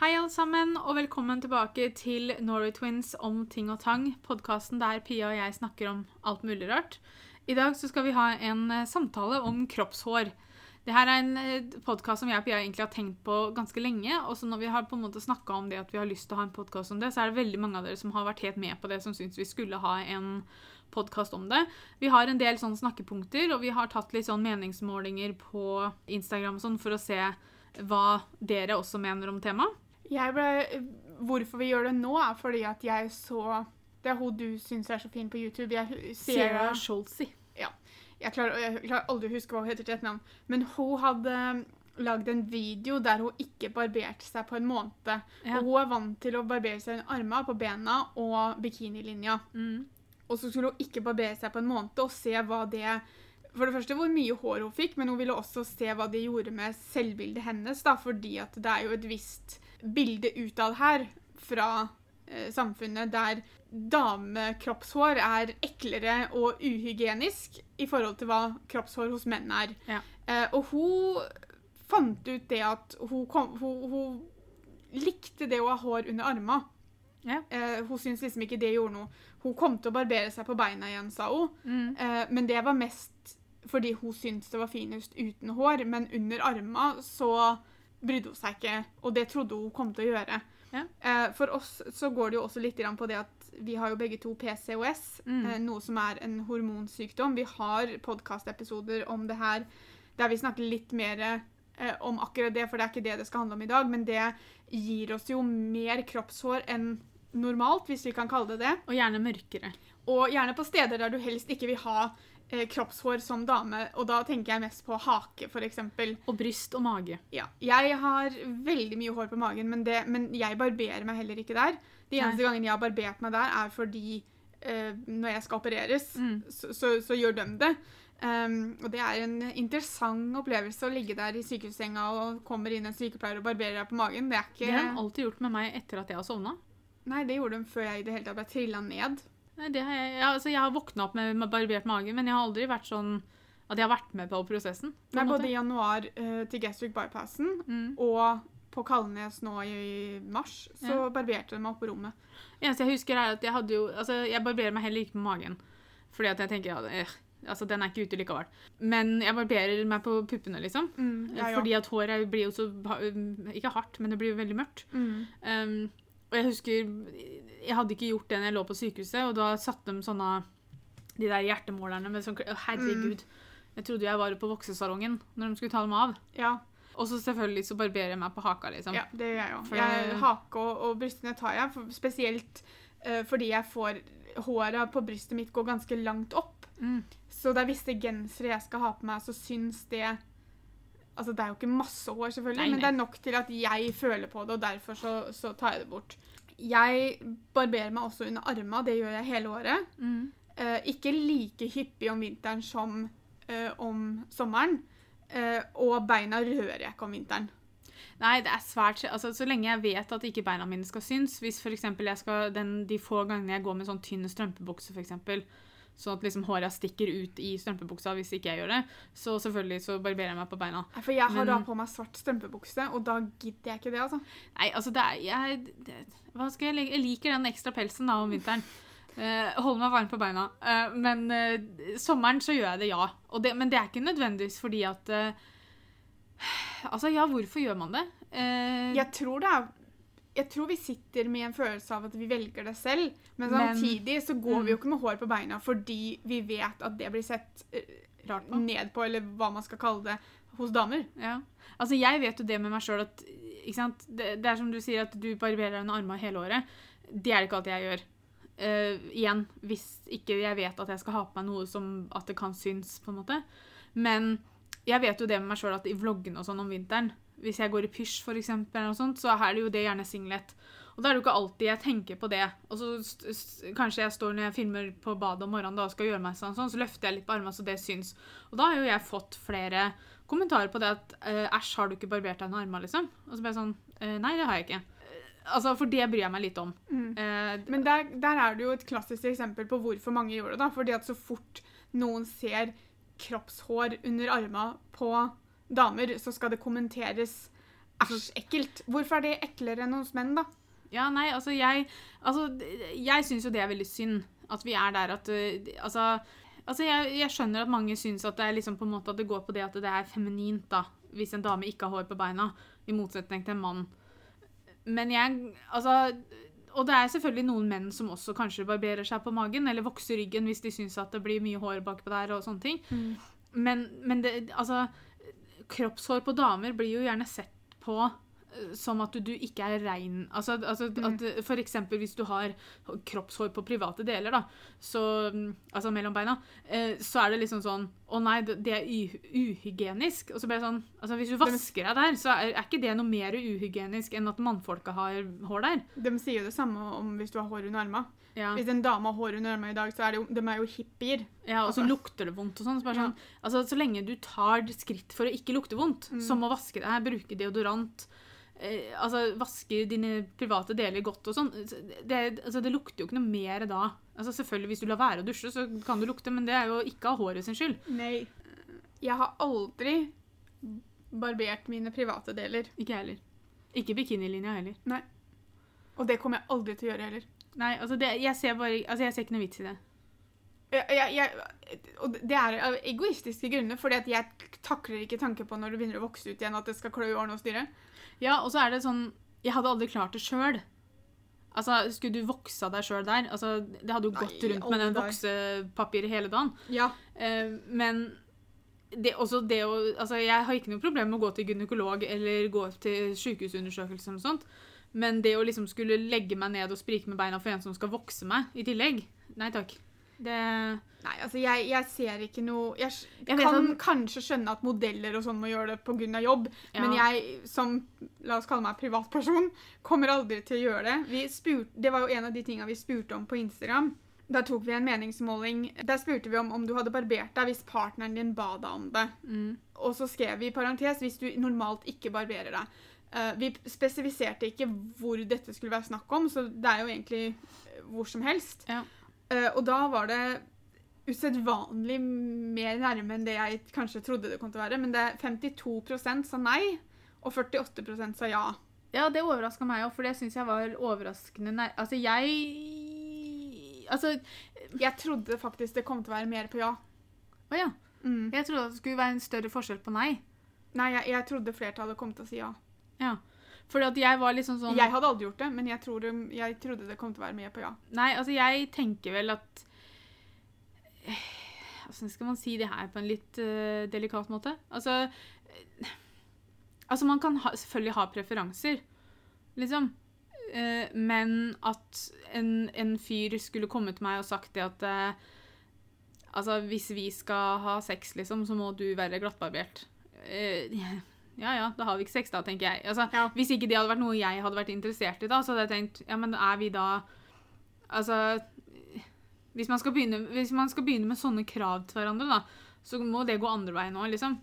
Hei, alle sammen, og velkommen tilbake til Norway Twins om ting og tang. Podkasten der Pia og jeg snakker om alt mulig rart. I dag så skal vi ha en eh, samtale om kroppshår. Det her er en podkast som jeg og Pia egentlig har tenkt på ganske lenge. Og så når vi har på en måte snakka om det at vi har lyst til å ha en podkast om det, så er det veldig mange av dere som har vært helt med på det, som syns vi skulle ha en podkast om det. Vi har en del sånne snakkepunkter, og vi har tatt litt sånn meningsmålinger på Instagram sånn for å se hva dere også mener om temaet. Ble, hvorfor vi gjør det nå, er fordi at jeg så Det er hun du syns er så fin på YouTube. Jeg, Sarah Scholzy. Ja. Jeg klarer, jeg klarer, aldri å huske hva hun heter til etternavn. Men hun hadde lagd en video der hun ikke barberte seg på en måned. Ja. Og hun er vant til å barbere seg under armene, på bena og bikinilinja. Mm. Og så skulle hun ikke barbere seg på en måned og se hva det for det første hvor mye hår hun fikk, men hun ville også se hva det gjorde med selvbildet hennes. da, Fordi at det er jo et visst bilde utad her fra eh, samfunnet der damekroppshår er eklere og uhygienisk i forhold til hva kroppshår hos menn er. Ja. Eh, og hun fant ut det at hun, kom, hun, hun likte det å ha hår under armene. Ja. Eh, hun syntes liksom ikke det gjorde noe. Hun kom til å barbere seg på beina igjen, sa hun. Mm. Eh, men det var mest fordi hun syntes det var finest uten hår. Men under armene så brydde hun seg ikke, og det trodde hun kom til å gjøre. Ja. Eh, for oss så går det jo også litt på det at vi har jo begge to PCOS, mm. eh, noe som er en hormonsykdom. Vi har podkastepisoder om det her der vi snakker litt mer eh, om akkurat det, for det er ikke det det skal handle om i dag. Men det gir oss jo mer kroppshår enn normalt, hvis vi kan kalle det det. Og gjerne mørkere. Og gjerne på steder der du helst ikke vil ha kroppshår som dame, og da tenker jeg mest på hake, f.eks. Og bryst og mage. Ja. Jeg har veldig mye hår på magen, men, det, men jeg barberer meg heller ikke der. De eneste gangene jeg har barbert meg der, er fordi eh, når jeg skal opereres, mm. så, så, så, gjør de det. Um, og det er en interessant opplevelse å ligge der i sykehussenga og kommer inn en sykepleier og barberer deg på magen. Det, er ikke... det har de alltid gjort med meg etter at jeg har sovna. Nei, det gjorde de før jeg i det hele tatt ble trilla ned. Det har jeg, altså, jeg har våkna opp med barbert mage, men jeg har aldri vært sånn at jeg har vært med på prosessen. På Nei, både i januar uh, til gastric bypassen mm. og på Kalnes nå i mars, så ja. barberte de meg opp på rommet. Eneste jeg husker, er at jeg hadde jo Altså, jeg barberer meg heller ikke på magen. Fordi at jeg tenker ja, eh, Altså, den er ikke ute likevel. Men jeg barberer meg på puppene, liksom. Mm, ja, Fordi at håret blir jo så Ikke hardt, men det blir jo veldig mørkt. Mm. Um, og jeg husker Jeg hadde ikke gjort det når jeg lå på sykehuset, og da satte de sånne De der hjertemålerne med sånn Herregud. Mm. Jeg trodde jeg var på voksesalongen når de skulle ta dem av. Ja. Og så selvfølgelig så barberer jeg meg på haka, liksom. Ja, det gjør jeg òg. Hake og, og, brystene tar jeg, for, spesielt uh, fordi jeg får Håret på brystet mitt går ganske langt opp. Mm. Så det er visse gensere jeg skal ha på meg, så syns det Altså, det er jo ikke masse hår, selvfølgelig, nei, nei. men det er nok til at jeg føler på det, og derfor så, så tar jeg det bort. Jeg barberer meg også under armene, det gjør jeg hele året. Mm. Uh, ikke like hyppig om vinteren som uh, om sommeren. Uh, og beina rører jeg ikke om vinteren. Nei, det er svært altså, Så lenge jeg vet at ikke beina mine skal synes Hvis for jeg skal, den, de få gangene jeg går med sånn tynn strømpebukse, f.eks., Sånn at liksom håret stikker ut i strømpebuksa hvis ikke jeg gjør det. Så selvfølgelig så barberer jeg meg på beina. For jeg har Men, da på meg svart strømpebukse, og da gidder jeg ikke det, altså. Nei, altså det er jeg, det, Hva skal jeg legge Jeg liker den ekstra pelsen da om vinteren. Uh, holder meg varm på beina. Uh, men uh, sommeren så gjør jeg det, ja. Det, men det er ikke nødvendigvis fordi at Altså, ja, hvorfor gjør man det? jeg tror det er jeg tror vi sitter med en følelse av at vi velger det selv, men, samtidig så går mm. vi jo ikke med hår på beina fordi vi vet at det blir sett rart på. ned på, eller hva man skal kalle det, hos damer. Ja. Altså, jeg vet jo det med meg sjøl at det, det, er som du sier, at du barberer deg armene hele året. Det er det ikke alltid jeg gjør. Uh, igjen, hvis ikke jeg vet at jeg skal ha på meg noe som at det kan synes, på en måte. Men jeg vet jo det med meg sjøl at i vloggene og sånn om vinteren hvis jeg går i pysj, sånt, så er det jo det gjerne singlet. Og da er det jo ikke alltid jeg tenker på det. Og så kanskje jeg står når jeg filmer på badet om morgenen da, og skal gjøre meg sånn, så løfter jeg litt på armene så det syns. Og da har jo jeg fått flere kommentarer på det at eh, æsj, har du ikke barbert deg under armene, liksom? Og så blir jeg sånn «Eh, nei, det har jeg ikke. Altså, For det bryr jeg meg litt om. Mm. Eh, Men der, der, er det jo et klassisk eksempel på hvorfor mange gjør det. da, fordi at så fort noen ser kroppshår under armene på damer, så skal det kommenteres Æsj, ekkelt. Hvorfor er det eklere enn hos menn, da? Ja, nei, altså jeg Altså, jeg syns jo det er veldig synd at vi er der at uh, Altså, altså jeg, jeg, skjønner at mange syns at det er liksom på en måte at det går på det at det er feminint, da. Hvis en dame ikke har hår på beina, i motsetning til en mann. Men jeg Altså og det er selvfølgelig noen menn som også kanskje barberer seg på magen, eller vokser ryggen hvis de syns at det blir mye hår bakpå der og sånne ting. Mm. Men, men det, altså Kroppshår på damer blir jo gjerne sett på som at du, du ikke er rein Altså, altså mm. at for eksempel hvis du har kroppshår på private deler, da, så, altså mellom beina, eh, så er det liksom sånn Å nei, det, er uhygienisk. Og så blir det sånn Altså hvis du vasker deg der, så er, er ikke det noe mer uhygienisk enn at mannfolka har hår der. De sier jo det samme om hvis du har hår under armene. Ja. Hvis en dame har hår under armene i dag, så er jo, de er jo hippier. Ja, og så altså. lukter det vondt og sånn. Så, sånn, altså, så lenge du tar skritt for å ikke lukte vondt, mm. som å vaske deg, bruke deodorant eh, altså, vasker dine private deler godt og sånn. Det, altså, det, lukter jo ikke noe mer da. Altså, selvfølgelig, Hvis du lar være å dusje, så kan du lukte, men det er jo ikke av håret sin skyld. Nei. Jeg har aldri barbert mine private deler. Ikke jeg heller. Ikke bikinilinja heller. Nei. Og det kommer jeg aldri til å gjøre heller. Nei, altså det, jeg ser bare Altså, jeg ser ikke noe vits i det. Jeg, jeg, og det er av egoistiske grunner, fordi at jeg takler ikke tanken på når du begynner å vokse ut igjen, at det skal klø i årene og styre. Ja, og så er det sånn Jeg hadde aldri klart det sjøl. Altså, Skulle du voksa deg sjøl der? Altså, Det hadde jo Nei, gått rundt med den voksepapiret hele dagen. Ja. Uh, men det, også det å Altså, jeg har ikke noe problem med å gå til gynekolog eller gå til sykehusundersøkelse eller sånt, men det å liksom skulle legge meg ned og sprike med beina for en som skal vokse meg i tillegg Nei takk. Det Nei, altså jeg, jeg, ser ikke noe Jeg, jeg kan at, kanskje skjønne at modeller og sånn må gjøre det pga. jobb, ja. men jeg som la oss kalle meg privatperson, kommer aldri til å gjøre det. Spurt, det var jo en av de tinga vi spurte om på Instagram. Da tok vi en meningsmåling. Der spurte vi om om du hadde barbert deg hvis partneren din ba deg om det. Mm. Og så skrev vi i parentes hvis du normalt ikke barberer deg. Uh, vi spesifiserte ikke hvor dette skulle være snakk om, så det er jo egentlig hvor som helst. Ja. Uh, og da var det usedvanlig mer nærme enn det jeg kanskje trodde det kom til å være. Men det 52% sa nei, og 48% sa ja. Ja, det overraska meg òg, for det syns jeg var overraskende nær... Altså, jeg Altså Jeg trodde faktisk det kom til å være mer på ja. Å ja. Mm. Jeg trodde det skulle være en større forskjell på nei. Nei, jeg, jeg trodde flertallet kom til å si ja. Ja. Fordi at jeg var liksom sånn Jeg hadde aldri gjort det, men jeg, tror, jeg trodde det kom til å være med på ja. Nei, altså jeg tenker vel at Hvordan skal man si det her på en litt uh, delikat måte? Altså uh, Altså, man kan ha, selvfølgelig ha preferanser, liksom. Uh, men at en, en, fyr skulle komme til meg og sagt det at Altså, hvis vi skal ha sex, liksom, så må du være glattbarbert. Uh, ja ja, da har vi ikke sex, da, tenker jeg. Altså, ja. Hvis ikke det hadde vært noe jeg hadde vært interessert i, da, så hadde jeg tenkt ja, men er vi da Altså hvis man, skal begynne, hvis man skal begynne med sånne krav til hverandre, da, så må det gå andre veien òg, liksom.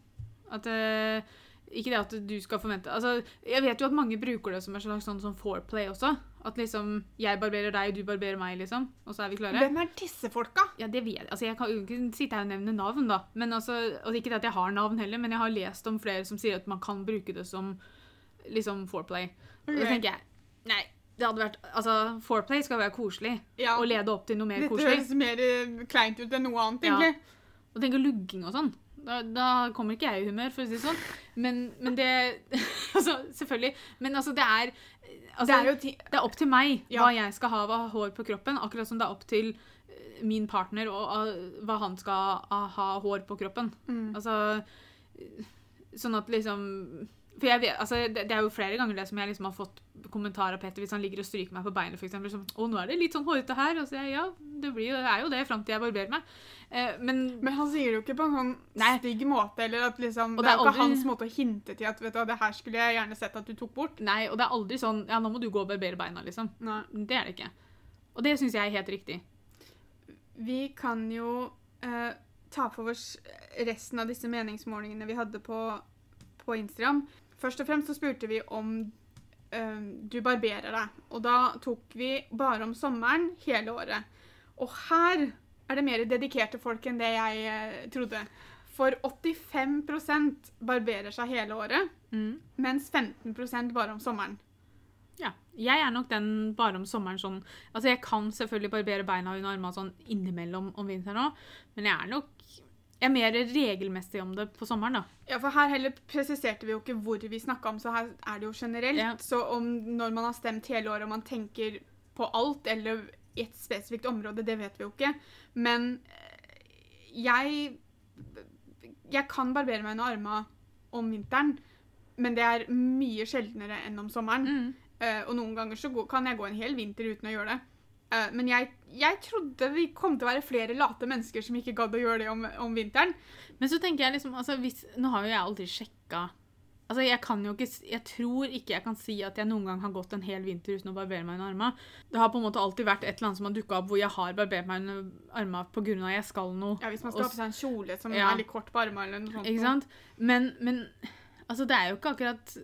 At uh, Ikke det at du skal forvente Altså, jeg vet jo at mange bruker det som en slags sånn, sånn foreplay også. At liksom jeg barberer deg, du barberer meg, liksom. Og så er vi klare. Hvem er disse folka? Ja, det vet jeg. Altså, jeg kan jo ikke sitte her og nevne navn, da. Men altså, og ikke at jeg har navn heller, men jeg har lest om flere som sier at man kan bruke det som liksom foreplay. Og da tenker jeg Nei. Det hadde vært, altså, Foreplay skal være koselig ja. og lede opp til noe mer Dette koselig. Dette høres mer eh, kleint ut enn noe annet, egentlig. Ja. Og tenk lugging og sånn. Da, da, kommer ikke jeg i humør, for å si det sånn. Men, men det Altså, selvfølgelig. Men altså, det er Altså, det, er det, er opp til meg ja. hva jeg skal ha av hår på kroppen, akkurat som det er opp til eh, min partner og uh, hva han skal uh, ha hår på kroppen. Mm. Altså Sånn at liksom For jeg vet, altså, det, det, er jo flere ganger det som jeg liksom har fått kommentar av Petter hvis han ligger og stryker meg på beinet, f.eks. Sånn 'Å, nå er det litt sånn hårete her.' Og så jeg, ja, det, blir, det er jo det fram til jeg barberer meg. Eh, men, men, han sier det jo ikke på en sånn stygg måte. eller at liksom, Det det er aldri, ikke hans måte å hinte til at vet du, det her skulle jeg gjerne sett at du tok bort. Nei, og det er aldri sånn ja, nå må du gå og barbere beina, liksom. Nei. Det er det ikke. Og det syns jeg er helt riktig. Vi kan jo eh, ta for oss resten av disse meningsmålingene vi hadde på, på Instagram. Først og fremst så spurte vi om uh, du barberer deg. Og da tok vi bare om sommeren hele året. Og her er det mer dedikerte folk enn det jeg uh, trodde. For 85% barberer seg hele året, Mm. mens 15% bare om sommeren. Ja. Jeg er nok den bare om sommeren sånn Altså, jeg kan selvfølgelig barbere beina under armene sånn innimellom om vinteren òg, men jeg er nok er mer regelmessig om det på sommeren, da. Ja, for her heller presiserte vi jo ikke hvor vi snakka om, så her er det jo generelt. Ja. Så om når man har stemt hele året og man tenker på alt eller i et spesifikt område, det vet vi jo ikke. Men eh, jeg Jeg kan barbere meg under armene om vinteren, men det er mye sjeldnere enn om sommeren. Mm. Uh, og noen ganger så kan jeg gå en hel vinter uten å gjøre det. Eh, men jeg, jeg trodde vi kom til å være flere late mennesker som ikke gadd å gjøre det om, om vinteren. Men så tenker jeg liksom altså hvis, Nå har jo jeg aldri sjekka Altså, jeg kan jo ikke Jeg tror ikke jeg kan si at jeg noen gang har gått en hel vinter uten å barbere meg under armene. Det har på en måte alltid vært et eller annet som har dukka opp hvor jeg har barbert meg under armene pga. jeg skal noe. Ja, Hvis man skal ha på seg en kjole som Ja. er litt kort på armene eller noe sånt. Ikke sant? Men, men altså, det er jo ikke akkurat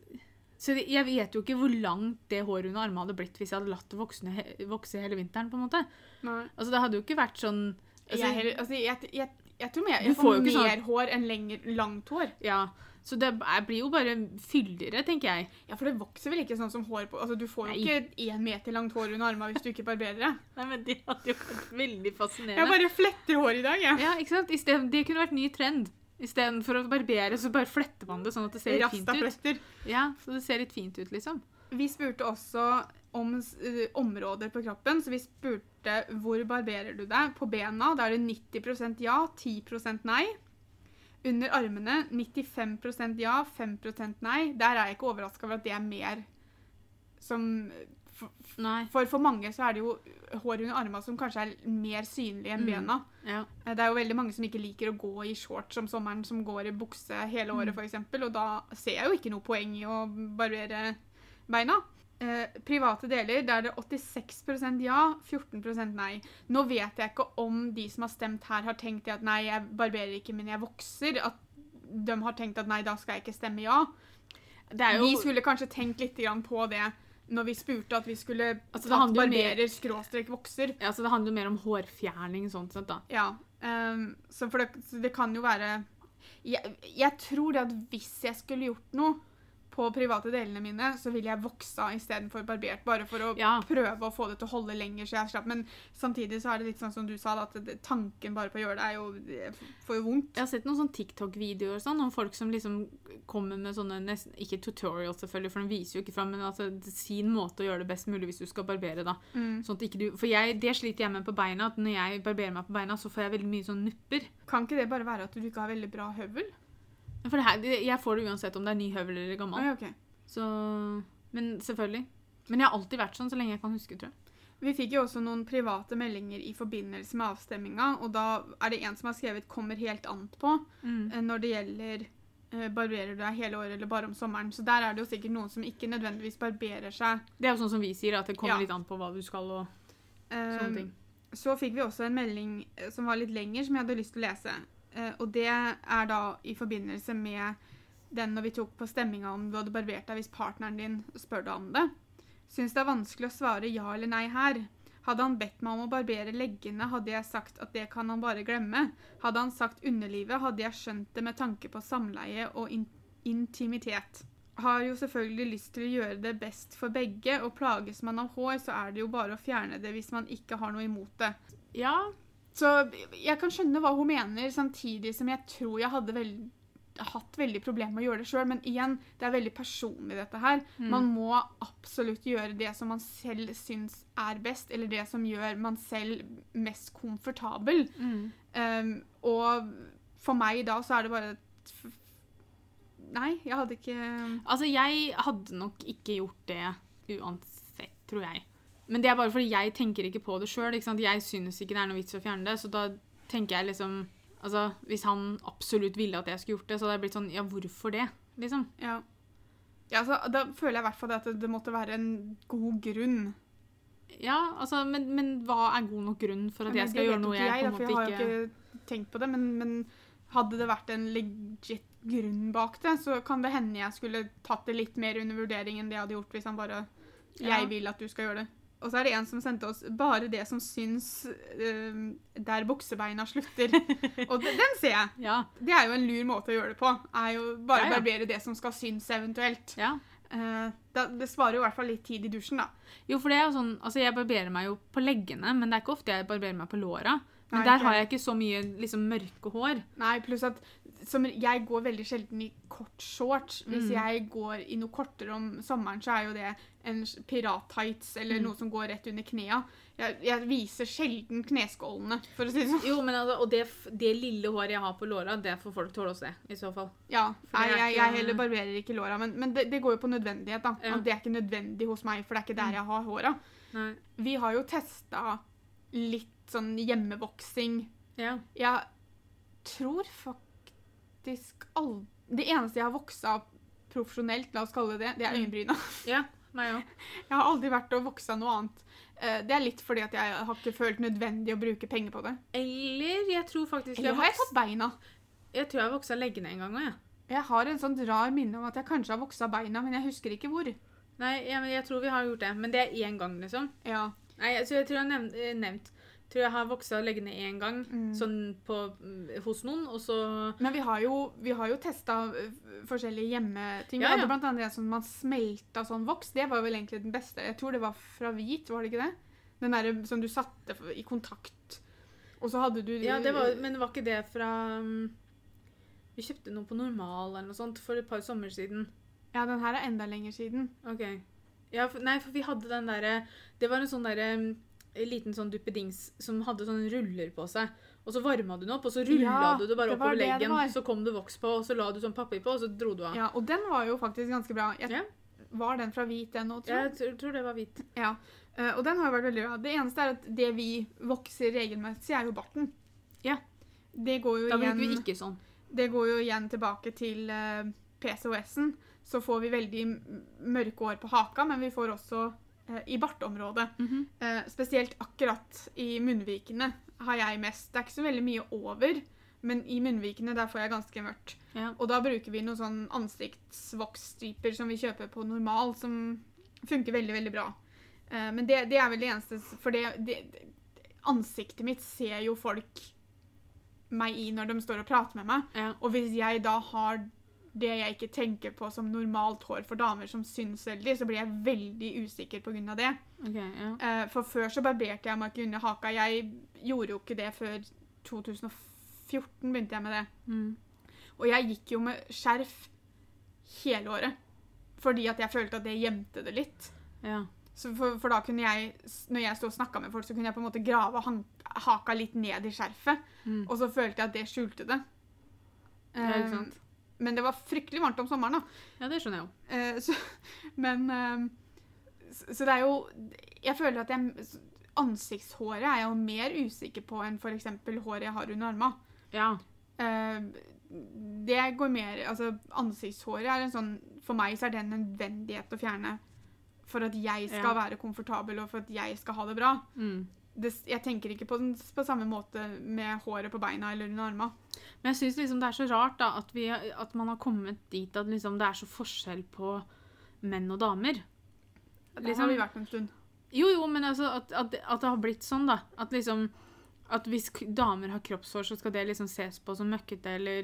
Så det- jeg vet jo ikke hvor langt det håret under armene hadde blitt hvis jeg hadde latt det vokse, vokse hele vinteren. på en måte. Nei. Altså, Det hadde jo ikke vært sånn altså, jeg, heller, altså, jeg, jeg, jeg tror mer, jeg får får, ikke sånn- hår enn lenger, langt hår. Ja, Så det blir jo bare fyldigere, tenker jeg. Ja, For det vokser vel ikke sånn som hår på Altså, Du får jo Nei. ikke én meter langt hår under armene hvis du ikke barberer det. Nei, men Det hadde jo vært veldig fascinerende. Jeg bare fletter hår i dag, jeg. Ja, ikke sant? Stedet, det kunne vært ny trend. Istedenfor å barbere, så bare fletter man det sånn at det ser litt fint ut. Ja, så det ser litt fint ut, liksom. Vi spurte også om uh, områder på kroppen, så vi spurte hvor barberer du deg. På bena da er det 90% ja, 10% nei. Under armene 95% ja, 5% nei. Der er jeg ikke overraska over at det er mer som for, for for mange så er det jo hår under armene som kanskje er mer synlig enn Mm. bena. Ja. Eh, Det er jo veldig mange som ikke liker å gå i shorts om sommeren, som går i bukse hele året Mm. f.eks., og da ser jeg jo ikke noe poeng i å barbere beina. Eh, private deler, der er det 86% ja, 14% nei. Nå vet jeg ikke om de som har stemt her, har tenkt at nei, jeg barberer ikke, men jeg vokser. At de har tenkt at nei, da skal jeg ikke stemme ja. Det jo Vi skulle kanskje tenkt litt på det når vi spurte at vi skulle Altså, tatt barberer skråstrek vokser. ja, så det handler jo mer om hårfjerning sånn sett, da. Ja, um, så, det, så det kan jo være jeg, jeg tror det at hvis jeg skulle gjort noe på private delene mine, så ville jeg voksa istedenfor barbert, bare for å Ja. prøve å få det til å holde lenger. så jeg slapp. Men samtidig så er det litt sånn som du sa, at tanken bare på å gjøre det er jo får jo vondt. Jeg har sett noen sånn TikTok-videoer sånn, om folk som liksom kommer med sånne nesten, Ikke tutorials, selvfølgelig, for de viser jo ikke fram, men altså sin måte å gjøre det best mulig hvis du skal barbere, da. Mm. Sånn at ikke du, for jeg, det sliter jeg med på beina, at når jeg barberer meg på beina, så får jeg veldig mye sånn nupper. Kan ikke det bare være at du ikke har veldig bra høvel? For det her, jeg får det uansett om det er ny høvel eller gammel. Ah, okay. Så, men selvfølgelig. Men jeg har alltid vært sånn så lenge jeg kan huske, tror jeg. Vi fikk jo også noen private meldinger i forbindelse med avstemminga, og da er det en som har skrevet 'kommer helt an på' mm. når det gjelder eh, barberer du deg hele året eller bare om sommeren. Så der er det jo sikkert noen som ikke nødvendigvis barberer seg. Det er jo sånn som vi sier, at det kommer Ja. litt an på hva du skal og um, sånne ting. Så fikk vi også en melding eh, som var litt lenger, som jeg hadde lyst til å lese. Eh, og det er da i forbindelse med den når vi tok på stemminga om du hadde barbert deg hvis partneren din spør deg om det. Syns det er vanskelig å svare ja eller nei her. Hadde han bedt meg om å barbere leggene, hadde jeg sagt at det kan han bare glemme. Hadde han sagt underlivet, hadde jeg skjønt det med tanke på samleie og in intimitet. Har jo selvfølgelig lyst til å gjøre det best for begge, og plages man av hår, så er det jo bare å fjerne det hvis man ikke har noe imot det. Ja, Så jeg kan skjønne hva hun mener, samtidig som jeg tror jeg hadde vel, hatt veldig problemer med å gjøre det sjøl. Men igjen, det er veldig personlig, dette her. Mm. Man må absolutt gjøre det som man selv syns er best, eller det som gjør man selv mest komfortabel. mm. Um, og for meg da så er det bare Nei, jeg hadde ikke Altså, jeg hadde nok ikke gjort det uansett, tror jeg. Men det er bare fordi jeg tenker ikke på det sjøl. Jeg synes ikke det er noe vits å fjerne det. Så da tenker jeg liksom Altså, hvis han absolutt ville at jeg skulle gjort det, så hadde jeg blitt sånn Ja, hvorfor det? Liksom. Ja. ja altså, da føler jeg i hvert fall at det, det måtte være en god grunn. Ja, altså, men, men hva er god nok grunn for at ja, jeg skal gjøre noe jeg, jeg på en måte ikke jeg har jo ikke tenkt på det, men, men hadde det vært en legit grunn bak det, så kan det hende jeg skulle tatt det litt mer under vurdering enn det jeg hadde gjort hvis han bare Ja. 'Jeg vil at du skal gjøre det'. Og så er det en som sendte oss 'bare det som syns eh, der buksebeina slutter'. og den, den ser jeg. Ja. Det er jo en lur måte å gjøre det på. Er jo bare Ja, ja. barbere det som skal synes eventuelt. ja. Uh, det, det sparer jo i hvert fall litt tid i dusjen, da. Jo, for det er jo sånn Altså, jeg barberer meg jo på leggene, men det er ikke ofte jeg barberer meg på låra. Men Nei, der ikke har jeg ikke så mye liksom mørke hår. Nei, pluss at som, jeg går veldig sjelden i kort shorts. Hvis Mm. jeg går i noe kortere om sommeren, så er jo det en pirat-tights eller Mm. noe som går rett under knea. Jeg, jeg viser sjelden kneskålene, for å si det sånn. Jo, men altså, Og det, det lille håret jeg har på låra, det får folk tåle å se, i så fall. Ja, Nei, jeg, jeg, jeg heller barberer ikke låra, men, men det, det går jo på nødvendighet. da. Ja. Det er ikke nødvendig hos meg, for det er ikke der jeg har håra. Vi har jo testa litt sånn hjemmevoksing. Ja. Jeg tror faktisk all... Det eneste jeg har voksa profesjonelt, la oss kalle det det, det er Mm. øyenbryna. ja meg òg. Jeg har aldri vært og voksa noe annet. Eh, Det er litt fordi at jeg har ikke følt nødvendig å bruke penger på det. Eller jeg tror faktisk Eller jeg, har jeg tatt beina? jeg tror jeg har voksa leggene en gang òg, jeg. Jeg har en sånn rar minne om at jeg kanskje har voksa beina, men jeg husker ikke hvor. Nei, ja, men jeg tror vi har gjort det. Men det er én gang, liksom. Ja. Nei, så jeg tror jeg har nevnt, eh, nevnt tror jeg har voksa leggene én gang, Mm. sånn på, mm, hos noen, og så Men vi har jo, vi har jo testa forskjellige hjemmeting. Vi Ja, ja. hadde blant annet en som man smelta sånn voks. Det var vel egentlig den beste. Jeg tror det var fra hvit, var det ikke det? Den derre som du satte i kontakt. Og så hadde du Ja, det var, men var ikke det fra mm, Vi kjøpte noe på Normal eller noe sånt for et par sommer siden. Ja, den her er enda lenger siden. Ok. Ja, for, nei, for vi hadde den derre Det var en sånn derre liten sånn duppedings som hadde sånne ruller på seg. Og så varma du den opp, og så rulla Ja, du det bare oppover leggen. Så kom det voks på, og så la du sånn papir på, og så dro du av. Ja, og den var jo faktisk ganske bra. Jeg, Ja. Var den fra hvit, den òg, tror jeg? Jeg tror, det var hvit. Ja. uh, og den har jo vært veldig bra. Det eneste er at det vi vokser regelmessig, er jo barten. Ja. Det går jo Da igjen bruker vi ikke sånn. Det går jo igjen tilbake til uh, PCOS-en. Så får vi veldig mørke år på haka, men vi får også eh, i bartområdet. Mhm. Eh, spesielt akkurat i munnvikene har jeg mest. Det er ikke så veldig mye over, men i munnvikene der får jeg ganske mørkt. Ja. Og da bruker vi noen sånn ansiktsvoksstriper som vi kjøper på normal, som funker veldig, veldig bra. Eh, men det, det er vel det eneste, for det, det Ansiktet mitt ser jo folk meg i når de står og prater med meg. Ja. Og hvis jeg da har det jeg ikke tenker på som normalt hår for damer som syns veldig, så blir jeg veldig usikker pga. det. Okay, yeah. For før så barberte jeg meg ikke under haka. Jeg gjorde jo ikke det før 2014 begynte jeg med det. Mm. Og jeg gikk jo med skjerf hele året. Fordi at jeg følte at det gjemte det litt. Yeah. Så for, for da kunne jeg, når jeg stod og snakka med folk, så kunne jeg på en måte grave haka litt ned i skjerfet. Mm. Og så følte jeg at det skjulte det. Ja, ikke sant? Men det var fryktelig varmt om sommeren, da. Ja, det skjønner jeg jo. Eh, så, men eh, så, så det er jo Jeg føler at jeg Ansiktshåret er jeg jo mer usikker på enn f.eks. håret jeg har under armene. Ja. Eh, det går mer Altså, ansiktshåret er en sånn For meg så er det en nødvendighet å fjerne for at jeg skal Ja. være komfortabel, og for at jeg skal ha det bra. Mm. Det, jeg tenker ikke på, den, på samme måte med håret på beina eller under armene. Men jeg syns liksom det er så rart da, at, vi, at man har kommet dit at liksom det er så forskjell på menn og damer. det Liksom- har vi vært en stund. Jo, jo, men altså at, at, at det har blitt sånn, da. At liksom at hvis damer har kroppshår, så skal det liksom ses på som møkkete eller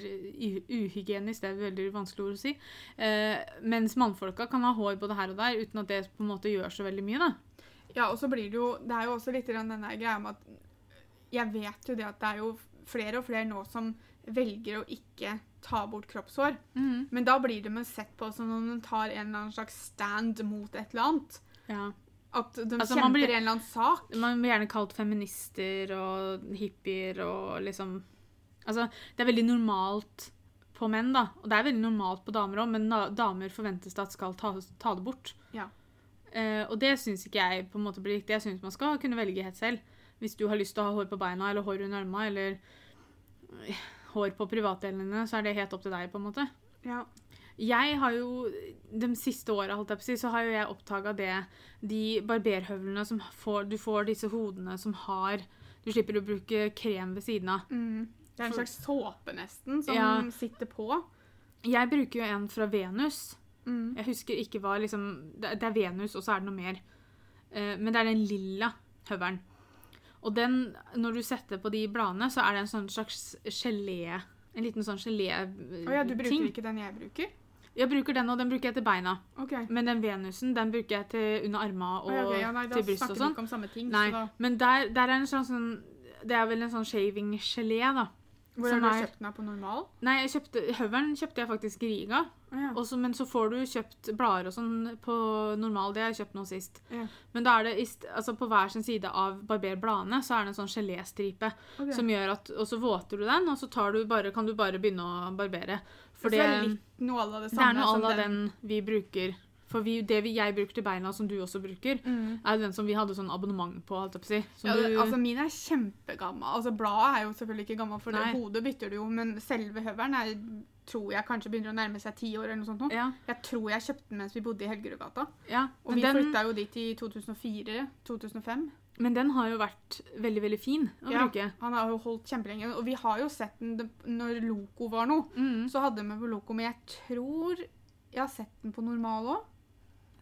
uhygienisk. Det er et veldig vanskelig ord å si. Eh, mens mannfolka kan ha hår både her og der uten at det på en måte gjør så veldig mye, da. Ja, og så blir det jo Det er jo også litt grann den der greia med at Jeg vet jo det at det er jo flere og flere nå som velger å ikke ta bort kroppshår. Men da blir de sett på som om de tar en eller annen slags stand mot et eller annet. Ja. At de Altså, kjemper blir- en eller annen sak. Man blir gjerne kalt feminister og hippier og liksom Altså, det er veldig normalt på menn, da. Og det er veldig normalt på damer òg, men damer forventes det at skal ta, ta det bort. Ja. Eh, og det syns ikke jeg på en måte blir riktig. Jeg syns man skal kunne velge helt selv. Hvis du har lyst til å ha hår på beina eller hår under armene eller eh, hår på privatdelene, så er det helt opp til deg, på en måte. Ja. Jeg har jo, De siste åra holdt jeg på å si, så har jo jeg oppdaga det De barberhøvlene som får Du får disse hodene som har Du slipper å bruke krem ved siden av. Mm. Det er en slags såpe, nesten, som Ja. sitter på. Jeg bruker jo en fra Venus. Mm. Jeg husker ikke hva liksom Det er Venus, og så er det noe mer. Eh, men det er den lilla høvelen. Og den, når du setter på de bladene, så er det en sånn slags gelé En liten sånn gelé-ting. oh, ja, du bruker ikke den jeg bruker? Jeg bruker den, og den bruker jeg til beina. OK. Men den Venusen den bruker jeg til under armene og oh, ja, ok, ja, nei, til brystet og sånn. ting. Nei, men der, der er en sånn, sånn Det er vel en sånn shaving-gelé, da. Hvor har du er- kjøpt den på normal? Nei, jeg kjøpte, høvelen kjøpte jeg faktisk i Riga. Ja. Også, men så får du kjøpt blader og sånn på normal. Det har jeg kjøpt nå sist. Ja. Men da er det altså på hver sin side av barberbladene så er det en sånn geléstripe. Okay. Som gjør at, Og så våter du den, og så tar du bare, kan du bare begynne å barbere. For det, det er litt noe av det samme det er noe à den vi bruker. For vi, det vi, jeg bruker til beina, som du også bruker, Mm. er den som vi hadde sånn abonnement på. si. Ja, det, altså Min er kjempegammel. Altså Bladet er jo selvfølgelig ikke gammel, for det hodet bytter du jo, men selve høvelen er, tror jeg kanskje begynner å nærme seg ti år. eller noe sånt nå. ja, Jeg tror jeg kjøpte den mens vi bodde i Helgerudgata. ja. Og vi den, flytta jo dit i 2004-2005. men den har jo vært veldig, veldig fin å Ja. bruke. Han har jo holdt kjempelenge. Og vi har jo sett den når Loco var noe. Mm. Så hadde vi med på Loco, men jeg tror jeg har sett den på normal òg.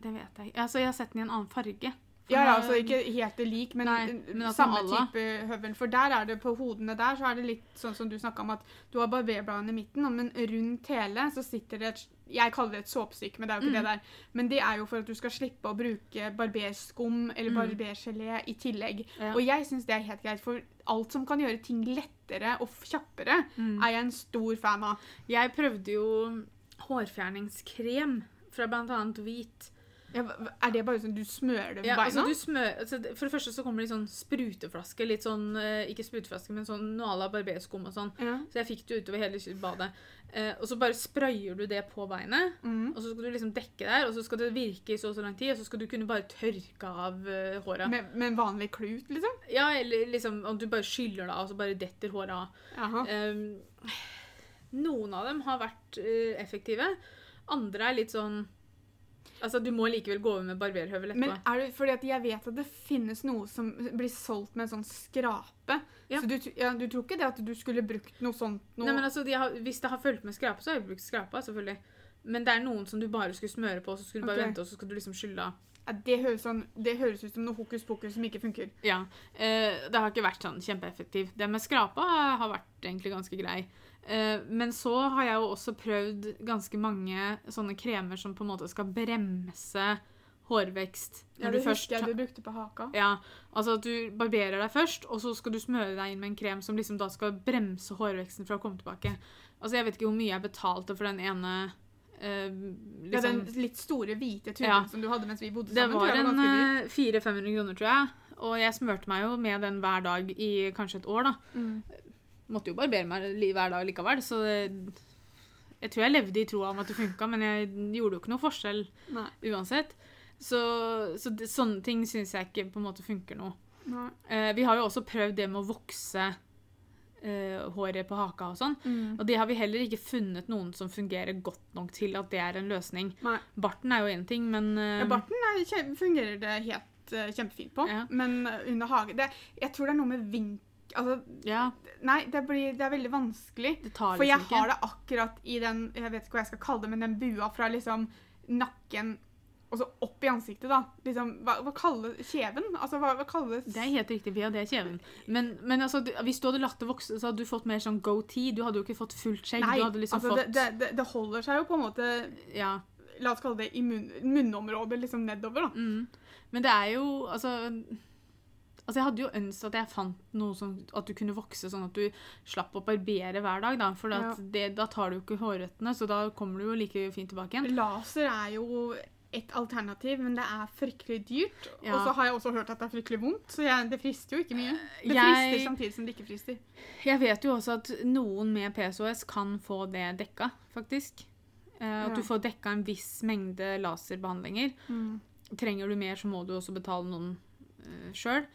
Det vet jeg. ikke. Altså, jeg har sett den i en annen farge. For Ja, ja, altså ikke helt lik, men, Nei, men at samme normala. type høvel. For der er det på hodene der, så er det litt sånn som du snakka om, at du har barberbladene i midten, men rundt hele så sitter det et Jeg kaller det et såpestykke, men det er jo ikke Mm. det der. Men det er jo for at du skal slippe å bruke barberskum eller Mm. barbergelé i tillegg. Ja. Og jeg syns det er helt greit, for alt som kan gjøre ting lettere og kjappere, Mm. er jeg en stor fan av. Jeg prøvde jo hårfjerningskrem fra bl.a. Hvit. Ja, er det bare sånn du smører det på Ja, beina? altså du smør, altså, for det første så kommer det litt sånn spruteflaske. Litt sånn, eh, ikke spruteflaske, men sånn Noala barberskum og sånn. ja. Så jeg fikk det utover hele badet. Eh, og så bare sprayer du det på beinet, mm. og så skal du liksom dekke der, og så skal det virke i så og så lang tid, og så skal du kunne bare tørke av uh, håret. med, med en vanlig klut, liksom? Ja, eller liksom om du bare skyller det av, og så bare detter håret av. Um, noen av dem har vært uh, effektive. Andre er litt sånn Altså, du må likevel gå over med barberhøvel etterpå. Men er det fordi at jeg vet at det finnes noe som blir solgt med en sånn skrape? Ja. Så du, ja, du tror ikke det at du skulle brukt noe sånt noe? Nei, men altså, de har, Hvis det har fulgt med skrape, så har jeg brukt skrapa. selvfølgelig. Men det er noen som du bare skulle smøre på, så skulle du bare okay. vente, og så skal du liksom skylle av. ja, det, høres sånn, det høres ut som noe hokus pokus som ikke funker. Ja, eh, Det har ikke vært sånn kjempeeffektiv. Det med skrapa har vært egentlig ganske grei. Eh, men så har jeg jo også prøvd ganske mange sånne kremer som på en måte skal bremse hårvekst. Ja, det du husker jeg du brukte på haka. Ja, altså at du barberer deg først, og så skal du smøre deg inn med en krem som liksom da skal bremse hårveksten fra å komme tilbake. Altså, jeg vet ikke hvor mye jeg betalte for den ene eh, Ja, liksom, den litt store hvite tuben Ja. som du hadde mens vi bodde sammen. Det sammen. var en ganske dyr. eh, 400-500 kroner, tror jeg. Og jeg smørte meg jo med den hver dag i kanskje et år, da. Mm. Måtte jo barbere meg hver dag likevel, så det, jeg tror jeg levde i troa om at det funka, men jeg gjorde jo ikke noe forskjell Nei. uansett. Så, så det, sånne ting syns jeg ikke på en måte funker nå. Eh, vi har jo også prøvd det med å vokse eh, håret på haka og sånn. Mm. Og det har vi heller ikke funnet noen som fungerer godt nok til at det er en løsning. Nei. Barten er jo én ting, men eh, Ja, barten er, fungerer det helt eh, kjempefint på, Ja. men under hage det, Jeg tror det er noe med vink... Altså, ja, nei, det, blir, det er veldig vanskelig. For liksom jeg ikke. har det akkurat i den Jeg vet ikke hva jeg skal kalle det, men den bua fra liksom nakken og så opp i ansiktet, da. Liksom, hva, hva kalles Kjeven? Altså, hva, hva kalles Det er helt riktig, Pia. Det er kjeven. Men, men altså, hvis du hadde latt det vokse, så hadde du fått mer sånn goatee. Du hadde jo ikke fått fullt skjegg. Nei, liksom altså, fått det, det, det holder seg jo på en måte Ja. La oss kalle det i munn, munnområdet, liksom nedover, da. Mm. Men det er jo Altså Altså, Jeg hadde jo ønsket at jeg fant noe sånn at du kunne vokse sånn at du slapp å barbere hver dag. Da For Ja. det, da tar du jo ikke hårrøttene, så da kommer du jo like fint tilbake igjen. Laser er jo et alternativ, men det er fryktelig dyrt. Ja. Og så har jeg også hørt at det er fryktelig vondt, så jeg, det frister jo ikke mye. Det Jeg- frister samtidig som det ikke frister. Jeg vet jo også at noen med PSOS kan få det dekka, faktisk. Eh, at Ja. du får dekka en viss mengde laserbehandlinger. Trenger du mer, så må du også betale noen uh, sjøl.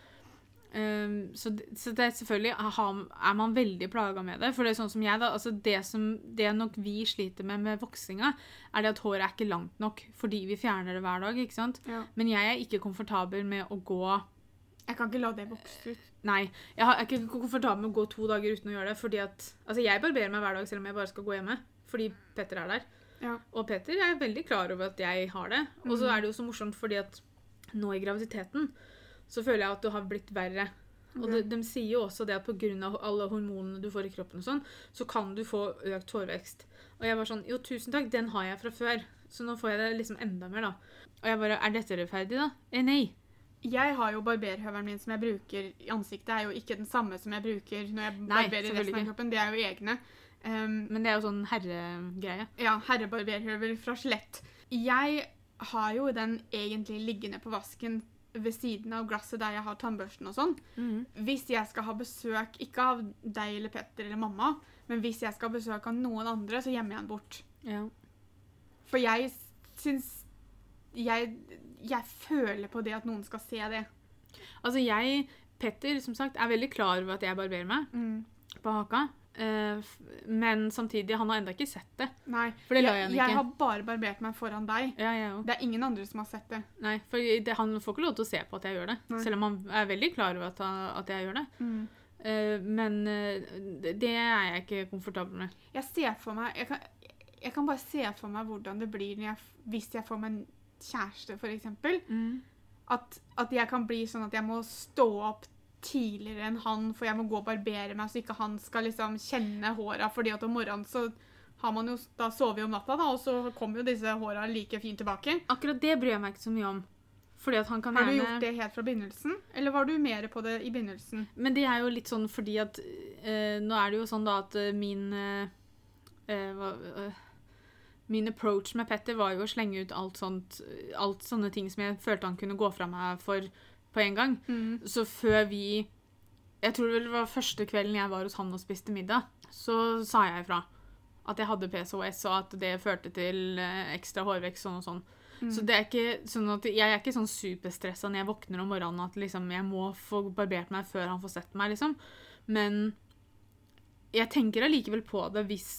Så, det- så det er selvfølgelig er man veldig plaga med det. For det er sånn som jeg, da. Altså det som det nok vi sliter med med voksinga, er det at håret er ikke langt nok fordi vi fjerner det hver dag. ikke sant? Ja. Men jeg er ikke komfortabel med å gå Jeg kan ikke la det vokse ut. Nei, jeg jeg er ikke komfortabel med å gå to dager uten å gjøre det. fordi at, altså Jeg barberer meg hver dag selv om jeg bare skal gå hjemme. Fordi Petter er der. Ja. Og Petter er veldig klar over at jeg har det. Og så er det jo så morsomt fordi at nå i graviditeten, så føler jeg at det har blitt verre. Og de, de sier jo også det at pga. alle hormonene du får i kroppen, og sånn, så kan du få økt hårvekst. Og jeg var sånn Jo, tusen takk, den har jeg fra før. Så nå får jeg det liksom enda mer, da. Og jeg bare Er dette rettferdig, da? Eh, nei. Jeg har jo barberhøvelen min som jeg bruker i ansiktet, er jo ikke den samme som jeg bruker når jeg Nei, barberer resten av kroppen. Det er jo egne. Um, Men det er jo sånn herregreie. ja, herrebarberhøvel fra Skjelett. Jeg har jo den egentlig liggende på vasken ved siden av glasset der jeg har tannbørsten og sånn. Hvis jeg skal ha besøk, ikke av deg eller Petter eller mamma, men hvis jeg skal ha besøk av noen andre, så gjemmer jeg den bort. Ja. For jeg syns jeg, jeg føler på det at noen skal se det. Altså, jeg, Petter, som sagt, er veldig klar over at jeg barberer meg på haka. Eh, men samtidig, han har ennå ikke sett det. Nei, For det la jeg, ikke. jeg har bare barbert meg foran deg. Ja, ja, ja. Det er ingen andre som har sett det. Nei, for det, han får ikke lov til å se på at jeg gjør det. Nei. Selv om han er veldig klar over at, han, at jeg gjør det. Eh, men eh, det- det er jeg ikke komfortabel med. Jeg ser for meg jeg kan, jeg kan bare se for meg hvordan det blir jeg, hvis jeg får meg en kjæreste, f.eks. At, at jeg kan bli sånn at jeg må stå opp tidligere enn han, for jeg må gå og barbere meg, så ikke han skal liksom kjenne håra. fordi at om morgenen så har man jo da sovet om natta, da, og så kommer jo disse håra like fint tilbake. Akkurat det bryr jeg meg ikke så mye om. Fordi at han kan Har du gjerne gjort det helt fra begynnelsen, eller var du mer på det i begynnelsen? Men det er jo litt sånn fordi at eh, Nå er det jo sånn da at eh, min eh, Min approach med Petter var jo å slenge ut alt sånt Alt sånne ting som jeg følte han kunne gå fra meg for på en gang. Så før vi Jeg tror det var første kvelden jeg var hos han og spiste middag, så sa jeg ifra. At jeg hadde PCOS, og at det førte til eh, ekstra hårvekst sånn og sånn. Så det er ikke sånn at jeg er ikke sånn superstressa når jeg våkner om morgenen at liksom jeg må få barbert meg før han får sett meg, liksom. Men jeg tenker allikevel på det hvis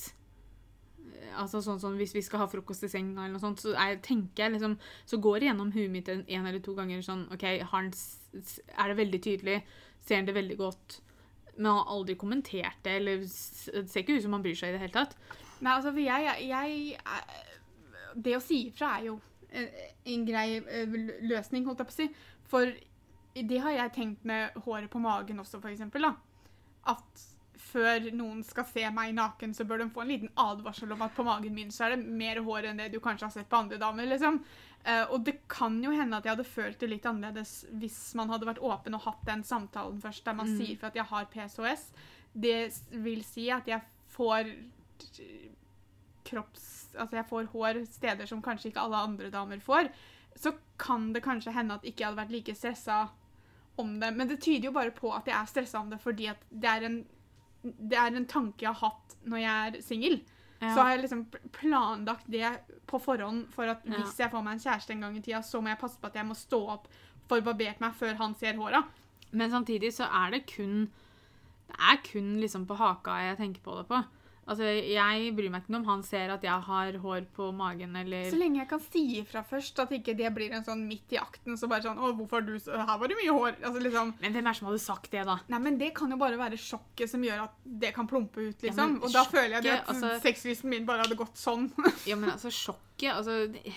Altså sånn, sånn Hvis vi skal ha frokost i senga, eller noe sånt, så jeg, tenker jeg liksom Så går det gjennom huet mitt en, en eller to ganger sånn OK, har han, s- s- er det veldig tydelig? Ser han det veldig godt? Men han har aldri kommentert det, eller det ser ikke ut som han bryr seg i det hele tatt. Nei, altså, for jeg, jeg er- Det å si ifra er jo en, en grei eh, løsning, holdt jeg på å si. For det har jeg tenkt med håret på magen også, for eksempel. Da. At før noen skal se meg naken, så bør de få en liten advarsel om at på magen min så er det mer hår enn det du kanskje har sett på andre damer. liksom. Uh, og det kan jo hende at jeg hadde følt det litt annerledes hvis man hadde vært åpen og hatt den samtalen først, der man Mm. sier for at jeg har PCOS. Det vil si at jeg får kropps... Altså jeg får hår steder som kanskje ikke alle andre damer får. Så kan det kanskje hende at jeg ikke hadde vært like stressa om det. Men det tyder jo bare på at jeg er stressa om det fordi at det er en, det er en tanke jeg har hatt når jeg er singel. Så har jeg liksom planlagt det på forhånd for at Ja. hvis jeg får meg en kjæreste en gang i tida, så må jeg passe på at jeg må stå opp for barbert meg før han ser håra. Men samtidig så er det kun Det er kun liksom på haka jeg tenker på det på. Altså, Jeg bryr meg ikke noe om han ser at jeg har hår på magen, eller Så lenge jeg kan si ifra først, at ikke det blir en sånn midt i akten, så bare sånn Å, hvorfor har du så Her var det mye hår. Altså liksom Men hvem er som hadde sagt det, da? Nei, men det kan jo bare være sjokket som gjør at det kan plumpe ut, Ja, liksom. men og da føler jeg det at altså- sexlysten min bare hadde gått sånn. Ja, men altså, sjokket Altså det-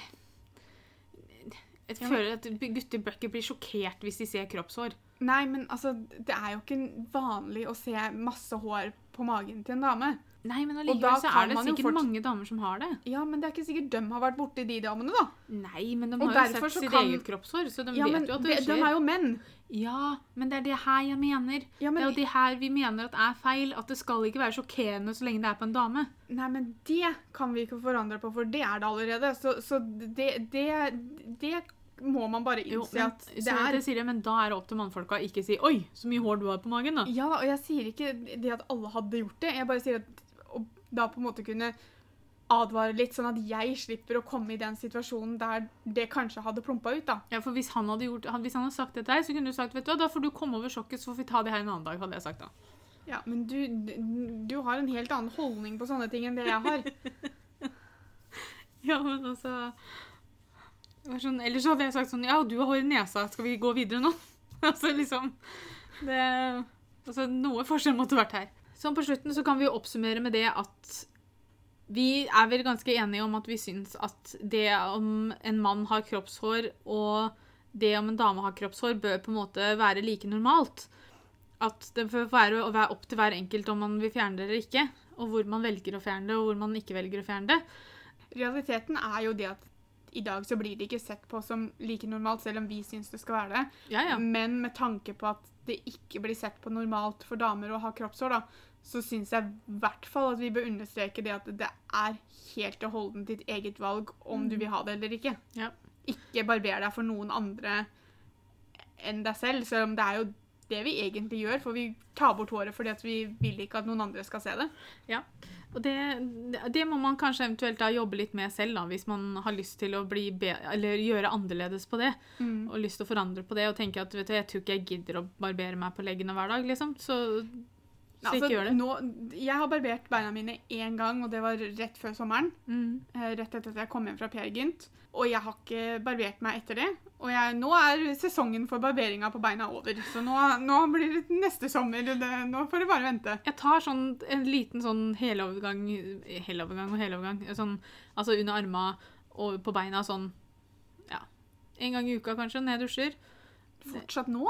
Jeg føler at gutter bør ikke bli sjokkert hvis de ser kroppshår. Nei, men altså, det er jo ikke vanlig å se masse hår på magen til en dame. Nei, men allikevel så er det sikkert fort- mange damer som har det. Ja, men det er ikke sikkert de har vært borti de damene, da. Nei, men de Og har jo sett sitt kan- eget kroppshår, så de Ja, men vet jo at de, det de skjer. er jo menn. Ja, men det er det her jeg mener. Ja, Det er jo det her vi mener at er feil. At det skal ikke være sjokkerende så lenge det er på en dame. Nei, men det kan vi ikke forandre på, for det er det allerede. Så, så det, det, det må man bare Jo, innse men, at det er. det sier jeg, men da er det opp til mannfolka ikke si 'oi, så mye hår du har på magen', da. Ja, og jeg sier ikke det at alle hadde gjort det. Jeg bare sier at da på en måte kunne advare litt, sånn at jeg slipper å komme i den situasjonen der det kanskje hadde plumpa ut, da. Ja, for hvis han hadde, gjort, hvis han hadde sagt det til deg, så kunne du sagt 'vet du hva, da får du komme over sjokket, så får vi ta det her en annen dag', hadde jeg sagt da. Ja, men du, du har en helt annen holdning på sånne ting enn det jeg har. Ja, men altså sånn, Ellers så hadde jeg sagt sånn 'ja, du har hår i nesa, skal vi gå videre nå?' altså liksom det, altså, Noe forskjell måtte vært her. Sånn på slutten så kan vi jo oppsummere med det at vi er vel ganske enige om at vi syns at det om en mann har kroppshår og det om en dame har kroppshår, bør på en måte være like normalt. At det får være, være opp til hver enkelt om man vil fjerne det eller ikke. Og hvor man velger å fjerne det, og hvor man ikke velger å fjerne det. Realiteten er jo det at i dag så blir det ikke sett på som like normalt, selv om vi syns det skal være det. Ja, ja. Men med tanke på at det ikke blir sett på normalt for damer å ha kroppshår, da, så syns jeg i hvert fall at vi bør understreke det at det er helt og holdent ditt eget valg om du vil ha det eller ikke. Ja. Ikke barber deg for noen andre enn deg selv, selv om det er jo det vi egentlig gjør, for vi tar bort håret fordi at vi vil ikke at noen andre skal se det. Ja, og det, det må man kanskje eventuelt da jobbe litt med selv, da, hvis man har lyst til å bli eller gjøre annerledes på det. Mm. Og lyst til å forandre på det og tenke at vet du, jeg tror ikke jeg gidder å barbere meg på leggene hver dag. liksom. Så, så Altså. Nå, jeg har barbert beina mine én gang, og det var rett før sommeren. Mm. eh, Rett etter at jeg kom hjem fra Peer Gynt. Og jeg har ikke barbert meg etter det. Og jeg, nå er sesongen for barberinga på beina over. Så nå, nå blir det neste sommer. Det, nå får du bare vente. Jeg tar sånn, en liten sånn helovergang Helovergang og helovergang. Sånn, altså under arma og på beina sånn Ja. En gang i uka, kanskje, når jeg dusjer. Fortsatt nå?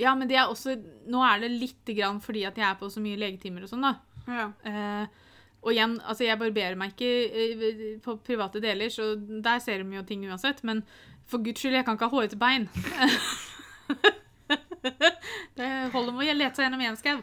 Ja, men det er også Nå er det lite grann fordi at jeg er på så mye legetimer og sånn, da. Ja. Eh, og igjen, altså jeg barberer meg ikke eh, på private deler, så der ser de jo ting uansett. Men for guds skyld, jeg kan ikke ha hårete bein. det holder med å lete seg gjennom én skau.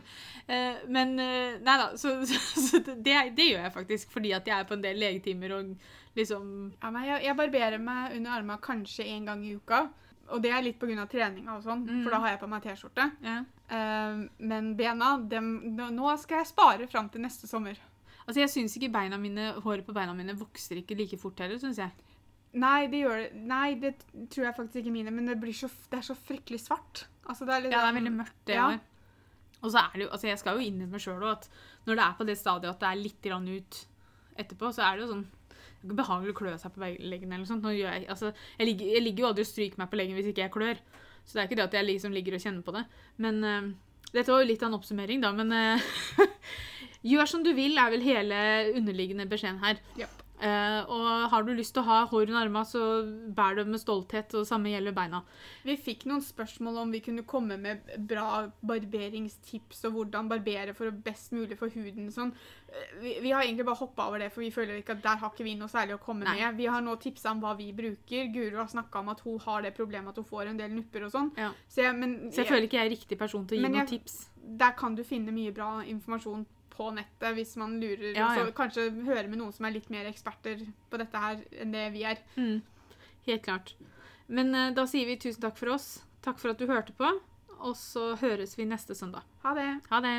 Eh, men eh, nei da, så, så, så det, det gjør jeg faktisk fordi at jeg er på en del legetimer og liksom Ja, nei, jeg, jeg barberer meg under armene kanskje én gang i uka. Og det er litt pga. treninga og sånn, Mm. for da har jeg på meg T-skjorte. ja. Uh, men bena, dem, nå skal jeg spare fram til neste sommer. Altså jeg syns ikke beina mine, håret på beina mine vokser ikke like fort heller, syns jeg. Nei, det gjør det. Nei, det tror jeg faktisk ikke mine, men det, blir så, det er så fryktelig svart. Altså, det er litt Ja, det er sånn- veldig mørkt, det Ja. Og så er det jo, altså jeg skal jo innrømme sjøl at når det er på det stadiet at det er litt ut etterpå, så er det jo sånn behagelig å klø seg på leggen eller sånt. Jeg, altså, jeg, ligger, jeg ligger jo aldri og stryker meg på leggen hvis ikke jeg klør. Så det er ikke det at jeg liksom ligger og kjenner på det. Men uh, dette var jo litt av en oppsummering, da. Men uh, gjør som du vil, er vel hele underliggende beskjeden her. Japp. Eh, og har du lyst til å ha hår under armene, så bær det med stolthet, og samme gjelder beina. Vi fikk noen spørsmål om vi kunne komme med bra barberingstips og hvordan barbere for å best mulig for huden. Sånn. Eh, Vi, vi har egentlig bare hoppa over det, for vi føler ikke at der har ikke vi noe særlig å komme Nei. med. Vi har nå tipsa om hva vi bruker. Guro har snakka om at hun har det problemet at hun får en del nupper og sånn. Ja. Så, jeg, men, Så jeg føler ikke jeg er riktig person til å gi noen jeg- tips. der kan du finne mye bra informasjon på nettet hvis man lurer. Ja, ja. kanskje høre med noen som er litt mer eksperter på dette her enn det vi er. Mm, helt klart. Men uh, da sier vi tusen takk for oss. Takk for at du hørte på. Og så høres vi neste søndag. Ha det! Ha det.